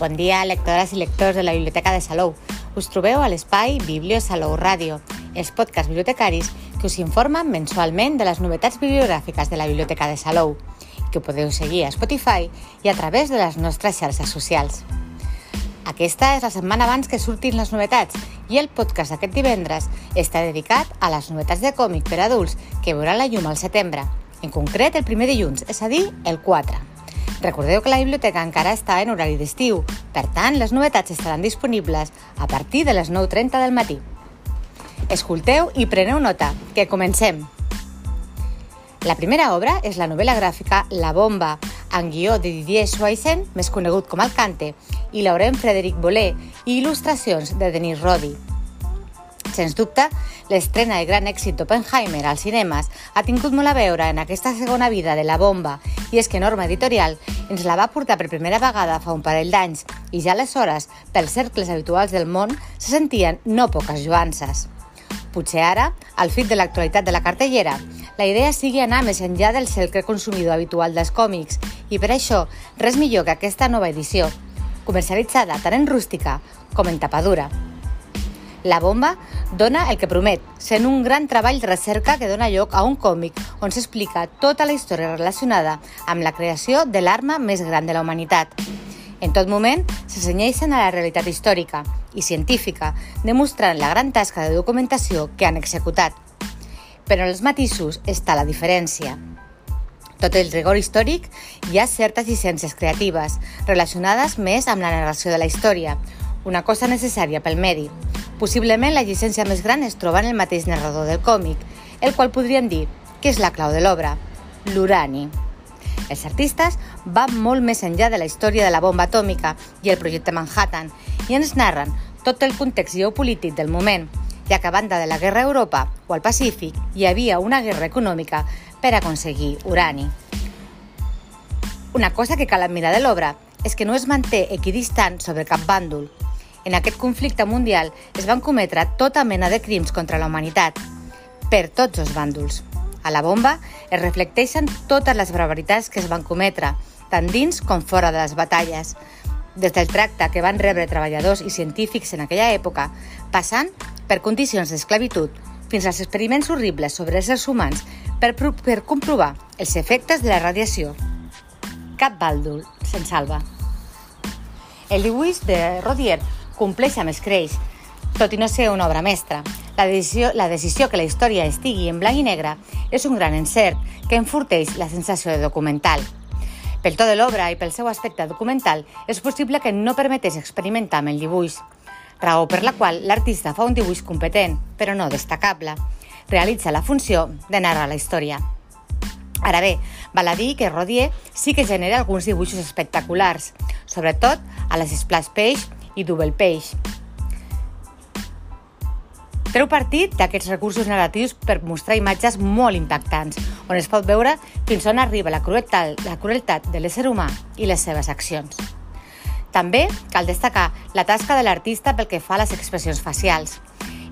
Bon dia, lectores i lectors de la Biblioteca de Salou. Us trobeu a l'espai Biblio Salou Ràdio, els podcasts bibliotecaris que us informen mensualment de les novetats bibliogràfiques de la Biblioteca de Salou, que podeu seguir a Spotify i a través de les nostres xarxes socials. Aquesta és la setmana abans que surtin les novetats i el podcast d'aquest divendres està dedicat a les novetats de còmic per adults que veuran la llum al setembre, en concret el primer dilluns, és a dir, el 4. Recordeu que la biblioteca encara està en horari d'estiu, per tant, les novetats estaran disponibles a partir de les 9.30 del matí. Escolteu i preneu nota, que comencem! La primera obra és la novel·la gràfica La bomba, en guió de Didier Schweisen, més conegut com el Cante, i Laurent Frederic Bolé, i il·lustracions de Denis Rodi. Sens dubte, l'estrena de gran èxit d'Oppenheimer als cinemes ha tingut molt a veure en aquesta segona vida de la bomba i és que Norma Editorial ens la va portar per primera vegada fa un parell d'anys i ja aleshores, pels cercles habituals del món, se sentien no poques joances. Potser ara, al fit de l'actualitat de la cartellera, la idea sigui anar més enllà del cercle consumidor habitual dels còmics i per això res millor que aquesta nova edició, comercialitzada tant en rústica com en tapadura. La bomba dona el que promet, sent un gran treball de recerca que dona lloc a un còmic on s'explica tota la història relacionada amb la creació de l'arma més gran de la humanitat. En tot moment s'assenyeixen a la realitat històrica i científica, demostrant la gran tasca de documentació que han executat. Però en els matisos està la diferència. Tot el rigor històric, hi ha certes llicències creatives, relacionades més amb la narració de la història, una cosa necessària pel medi, Possiblement la llicència més gran es troba en el mateix narrador del còmic, el qual podríem dir que és la clau de l'obra, l'urani. Els artistes van molt més enllà de la història de la bomba atòmica i el projecte Manhattan i ens narren tot el context geopolític del moment, ja que a banda de la guerra a Europa o al Pacífic hi havia una guerra econòmica per aconseguir urani. Una cosa que cal admirar de l'obra és que no es manté equidistant sobre cap bàndol, en aquest conflicte mundial es van cometre tota mena de crims contra la humanitat, per tots els bàndols. A la bomba es reflecteixen totes les barbaritats que es van cometre, tant dins com fora de les batalles, des del tracte que van rebre treballadors i científics en aquella època, passant per condicions d'esclavitud, fins als experiments horribles sobre éssers humans per, per comprovar els efectes de la radiació. Cap bàldol se'n salva. El dibuix de Rodier compleix amb escreix, tot i no ser una obra mestra. La decisió, la decisió que la història estigui en blanc i negre és un gran encert que enforteix la sensació de documental. Pel to de l'obra i pel seu aspecte documental, és possible que no permetés experimentar amb el dibuix, raó per la qual l'artista fa un dibuix competent, però no destacable. Realitza la funció de narrar la història. Ara bé, val a dir que Rodier sí que genera alguns dibuixos espectaculars, sobretot a les splash page i Double Page. Treu partit d'aquests recursos narratius per mostrar imatges molt impactants, on es pot veure fins on arriba la crueltat, la crueltat de l'ésser humà i les seves accions. També cal destacar la tasca de l'artista pel que fa a les expressions facials.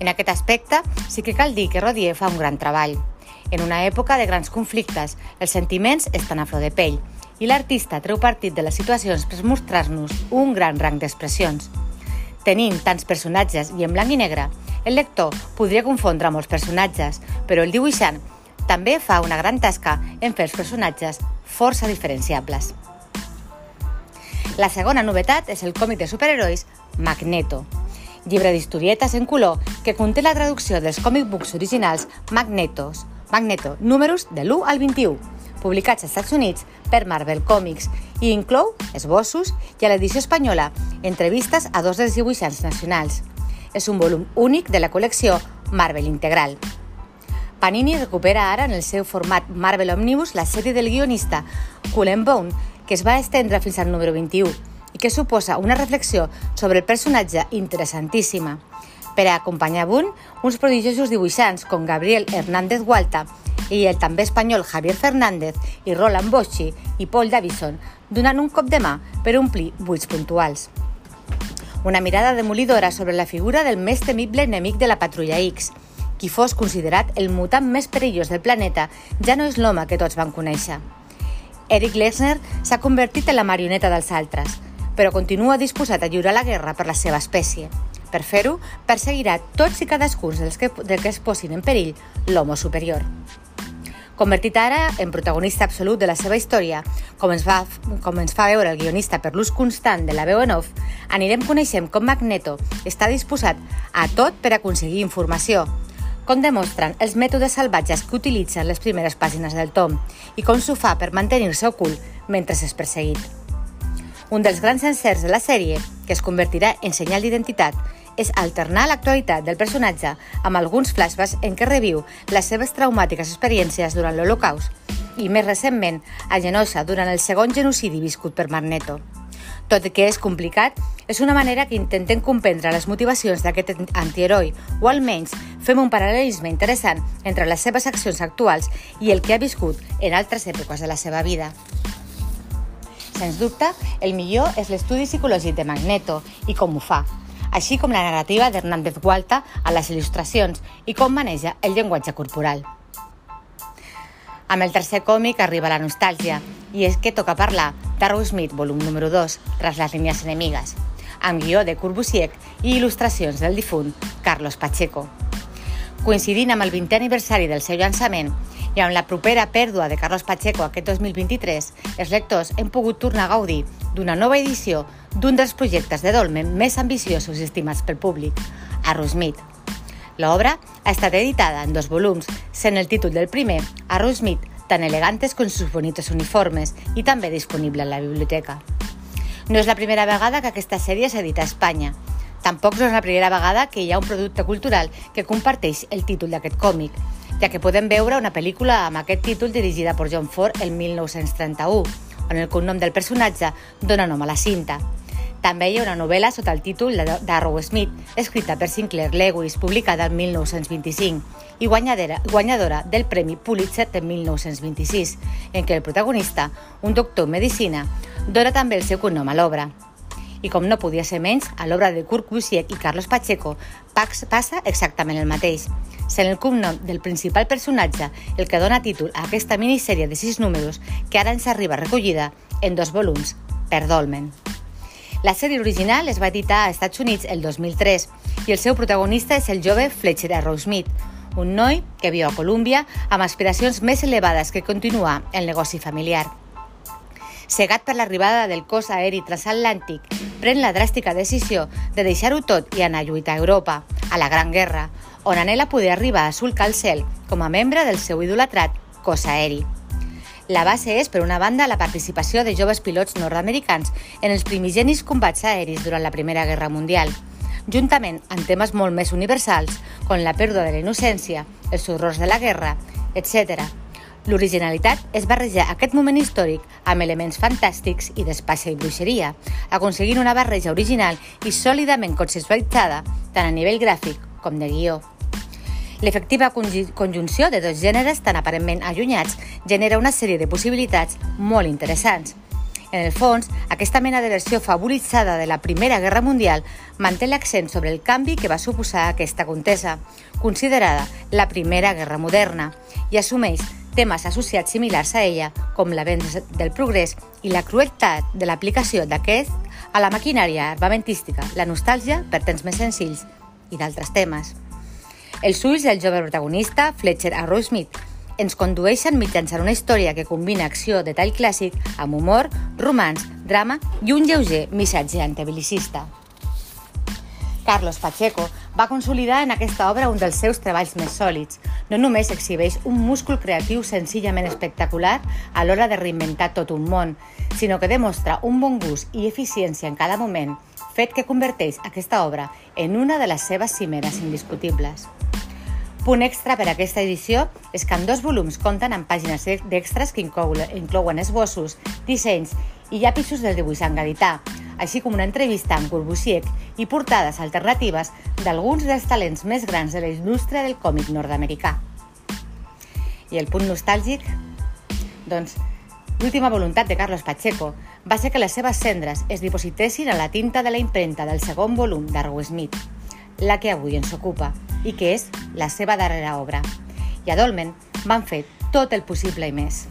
En aquest aspecte, sí que cal dir que Rodier fa un gran treball. En una època de grans conflictes, els sentiments estan a flor de pell i l'artista treu partit de les situacions per mostrar-nos un gran rang d'expressions. Tenint tants personatges i en blanc i negre, el lector podria confondre molts personatges, però el dibuixant també fa una gran tasca en fer els personatges força diferenciables. La segona novetat és el còmic de superherois Magneto, llibre d'historietes en color que conté la traducció dels còmic books originals Magnetos, Magneto, números de l'1 al 21, publicats als Estats Units per Marvel Comics i inclou esbossos i a l'edició espanyola entrevistes a dos dels dibuixants nacionals. És un volum únic de la col·lecció Marvel Integral. Panini recupera ara en el seu format Marvel Omnibus la sèrie del guionista Cullen Bone, que es va estendre fins al número 21 i que suposa una reflexió sobre el personatge interessantíssima. Per a acompanyar Boone, uns prodigiosos dibuixants com Gabriel Hernández Gualta i el també espanyol Javier Fernández i Roland Boschi i Paul Davison donant un cop de mà per omplir buits puntuals. Una mirada demolidora sobre la figura del més temible enemic de la Patrulla X. Qui fos considerat el mutant més perillós del planeta ja no és l'home que tots van conèixer. Eric Lesner s'ha convertit en la marioneta dels altres, però continua disposat a lliurar la guerra per la seva espècie. Per fer-ho, perseguirà tots i cadascun dels que, del que es posin en perill l'homo superior. Convertit ara en protagonista absolut de la seva història, com ens, va, com ens fa veure el guionista per l'ús constant de la veu en off, anirem coneixent com Magneto està disposat a tot per aconseguir informació, com demostren els mètodes salvatges que utilitzen les primeres pàgines del tom i com s'ho fa per mantenir-se ocult mentre és perseguit. Un dels grans encerts de la sèrie, que es convertirà en senyal d'identitat, és alternar l'actualitat del personatge amb alguns flashbacks en què reviu les seves traumàtiques experiències durant l'Holocaust i, més recentment, a Genosa durant el segon genocidi viscut per Magneto. Tot i que és complicat, és una manera que intentem comprendre les motivacions d'aquest antiheroi, o almenys fem un paral·lelisme interessant entre les seves accions actuals i el que ha viscut en altres èpoques de la seva vida. Sens dubte, el millor és l'estudi psicològic de Magneto i com ho fa, així com la narrativa d'Hernández Gualta a les il·lustracions i com maneja el llenguatge corporal. Amb el tercer còmic arriba la nostàlgia, i és que toca parlar d'Arrow Smith, volum número 2, Tras les línies enemigues, amb guió de Corbusier i il·lustracions del difunt Carlos Pacheco. Coincidint amb el 20è aniversari del seu llançament i amb la propera pèrdua de Carlos Pacheco aquest 2023, els lectors hem pogut tornar a gaudir d'una nova edició d'un dels projectes de Dolmen més ambiciosos i estimats pel públic, Arrow Smith, L'obra ha estat editada en dos volums, sent el títol del primer, Arrow Smith, tan elegantes con sus bonitos uniformes, i també disponible en la biblioteca. No és la primera vegada que aquesta sèrie s'edita a Espanya. Tampoc no és la primera vegada que hi ha un producte cultural que comparteix el títol d'aquest còmic, ja que podem veure una pel·lícula amb aquest títol dirigida per John Ford el 1931, on el cognom del personatge dona nom a la cinta. També hi ha una novel·la sota el títol d'Arrow Smith, escrita per Sinclair Lewis, publicada el 1925 i guanyadora, guanyadora del Premi Pulitzer de 1926, en què el protagonista, un doctor en medicina, dona també el seu cognom a l'obra. I com no podia ser menys, a l'obra de Kurt Busiek i Carlos Pacheco passa exactament el mateix, sent el cognom del principal personatge el que dona títol a aquesta minissèrie de sis números que ara ens arriba recollida en dos volums per Dolmen. La sèrie original es va editar a Estats Units el 2003 i el seu protagonista és el jove Fletcher Arrowsmith, un noi que viu a Colúmbia amb aspiracions més elevades que continuar el negoci familiar. Cegat per l'arribada del cos aeri transatlàntic, pren la dràstica decisió de deixar-ho tot i anar a lluitar a Europa, a la Gran Guerra, on anela poder arribar a sulcar el cel com a membre del seu idolatrat cos aeri. La base és, per una banda, la participació de joves pilots nord-americans en els primigenis combats aeris durant la Primera Guerra Mundial, juntament amb temes molt més universals, com la pèrdua de la innocència, els horrors de la guerra, etc. L'originalitat és barrejar aquest moment històric amb elements fantàstics i d'espaixa i bruixeria, aconseguint una barreja original i sòlidament consensualitzada tant a nivell gràfic com de guió. L'efectiva conjunció de dos gèneres tan aparentment allunyats genera una sèrie de possibilitats molt interessants. En el fons, aquesta mena de versió favoritzada de la Primera Guerra Mundial manté l'accent sobre el canvi que va suposar aquesta contesa, considerada la Primera Guerra Moderna, i assumeix temes associats similars a ella, com l'avenç del progrés i la crueltat de l'aplicació d'aquest a la maquinària armamentística, la nostàlgia per temps més senzills i d'altres temes. Els ulls del jove protagonista, Fletcher Arrowsmith, ens condueixen mitjançant una història que combina acció de tall clàssic amb humor, romans, drama i un lleuger missatge antibelicista. Carlos Pacheco va consolidar en aquesta obra un dels seus treballs més sòlids. No només exhibeix un múscul creatiu senzillament espectacular a l'hora de reinventar tot un món, sinó que demostra un bon gust i eficiència en cada moment, fet que converteix aquesta obra en una de les seves cimeres indiscutibles. Punt extra per a aquesta edició és que en dos volums compten amb pàgines d'extras que inclouen esbossos, dissenys i llapisos del dibuixant gadità, així com una entrevista amb Corbusier i portades alternatives d'alguns dels talents més grans de la indústria del còmic nord-americà. I el punt nostàlgic? Doncs l'última voluntat de Carlos Pacheco va ser que les seves cendres es dipositessin a la tinta de la impremta del segon volum d'Arrow Smith, la que avui ens ocupa, i que és la seva darrera obra. I a Dolmen van fer tot el possible i més.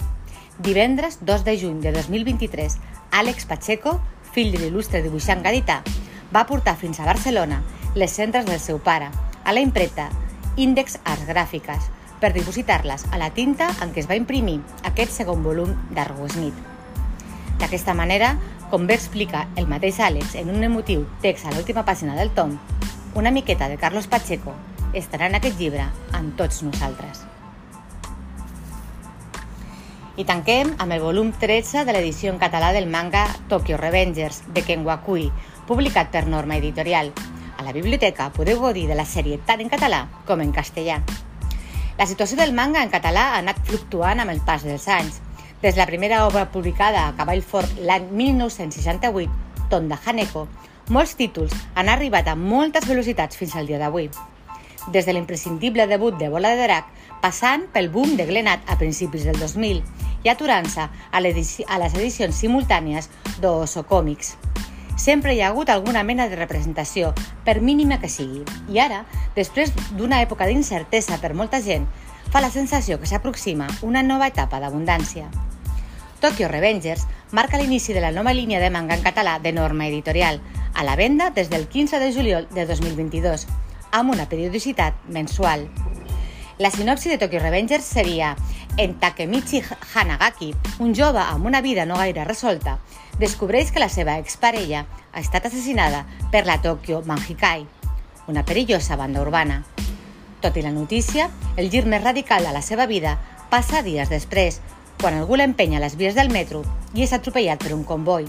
Divendres 2 de juny de 2023, Àlex Pacheco fill de l'il·lustre dibuixant gadità, va portar fins a Barcelona les centres del seu pare, a la impreta Índex Arts Gràfiques, per dipositar-les a la tinta en què es va imprimir aquest segon volum d'Argo Smith. D'aquesta manera, com bé explica el mateix Àlex en un emotiu text a l'última pàgina del tom, una miqueta de Carlos Pacheco estarà en aquest llibre amb tots nosaltres. I tanquem amb el volum 13 de l'edició en català del manga Tokyo Revengers, de Ken Wakui, publicat per Norma Editorial. A la biblioteca podeu gaudir de la sèrie tant en català com en castellà. La situació del manga en català ha anat fluctuant amb el pas dels anys. Des de la primera obra publicada a Cavall Fort l'any 1968, Tonda Haneko, molts títols han arribat a moltes velocitats fins al dia d'avui. Des de l'imprescindible debut de Bola de Drac, passant pel boom de Glenat a principis del 2000 i aturant-se a, a les edicions simultànies d'Oso Còmics. Sempre hi ha hagut alguna mena de representació, per mínima que sigui. I ara, després d'una època d'incertesa per molta gent, fa la sensació que s'aproxima una nova etapa d'abundància. Tokyo Revengers marca l'inici de la nova línia de manga en català de norma editorial, a la venda des del 15 de juliol de 2022, amb una periodicitat mensual. La sinopsi de Tokyo Revengers seria en Takemichi Hanagaki, un jove amb una vida no gaire resolta, descobreix que la seva exparella ha estat assassinada per la Tokyo Manjikai, una perillosa banda urbana. Tot i la notícia, el gir més radical de la seva vida passa dies després, quan algú l'empenya a les vies del metro i és atropellat per un comboi.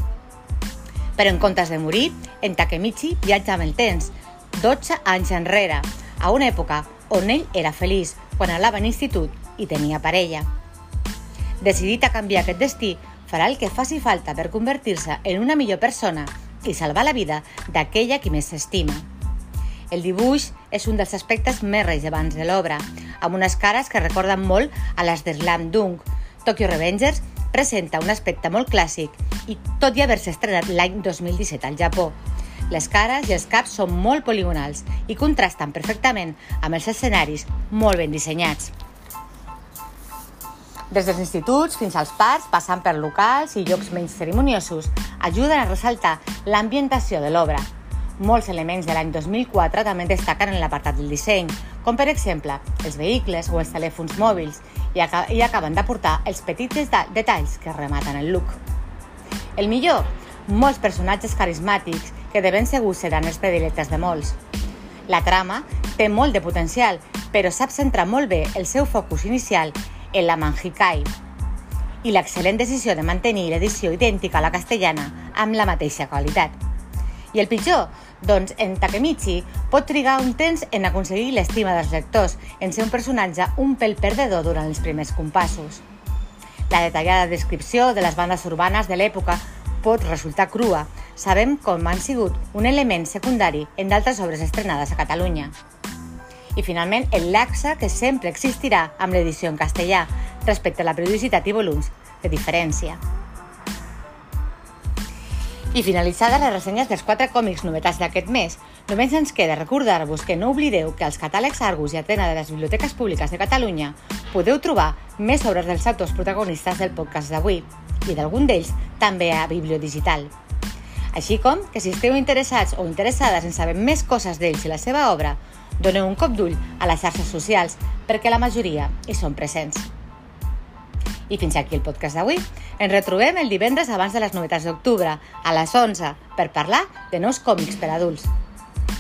Però en comptes de morir, en Takemichi viatja amb el temps, 12 anys enrere, a una època on ell era feliç quan anava a l'institut i tenia parella. Decidit a canviar aquest destí, farà el que faci falta per convertir-se en una millor persona i salvar la vida d'aquella qui més s'estima. El dibuix és un dels aspectes més rellevants de l'obra, amb unes cares que recorden molt a les de Slam Dunk. Tokyo Revengers presenta un aspecte molt clàssic i tot i haver-se estrenat l'any 2017 al Japó. Les cares i els caps són molt poligonals i contrasten perfectament amb els escenaris molt ben dissenyats. Des dels instituts fins als parcs, passant per locals i llocs menys ceremoniosos, ajuden a ressaltar l'ambientació de l'obra. Molts elements de l'any 2004 també destaquen en l'apartat del disseny, com per exemple els vehicles o els telèfons mòbils, i, ac i acaben d'aportar els petits detalls que rematen el look. El millor, molts personatges carismàtics que de ben segur seran els predilectes de molts. La trama té molt de potencial, però sap centrar molt bé el seu focus inicial en la Manjikai i l'excel·lent decisió de mantenir l'edició idèntica a la castellana amb la mateixa qualitat. I el pitjor? Doncs en Takemichi pot trigar un temps en aconseguir l'estima dels lectors, en ser un personatge un pèl perdedor durant els primers compassos. La detallada descripció de les bandes urbanes de l'època pot resultar crua, sabem com han sigut un element secundari en d'altres obres estrenades a Catalunya. I finalment, el laxa que sempre existirà amb l'edició en castellà respecte a la periodicitat i volums de diferència. I finalitzades les ressenyes dels quatre còmics novetats d'aquest mes, només ens queda recordar-vos que no oblideu que als catàlegs Argus i Atena de les biblioteques públiques de Catalunya podeu trobar més obres dels autors protagonistes del podcast d'avui i d'algun d'ells també a Bibliodigital. Així com que si esteu interessats o interessades en saber més coses d'ells i la seva obra, doneu un cop d'ull a les xarxes socials perquè la majoria hi són presents. I fins aquí el podcast d'avui. Ens retrobem el divendres abans de les novetats d'octubre, a les 11, per parlar de nous còmics per adults.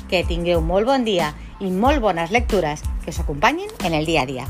Que tingueu molt bon dia i molt bones lectures que us acompanyin en el dia a dia.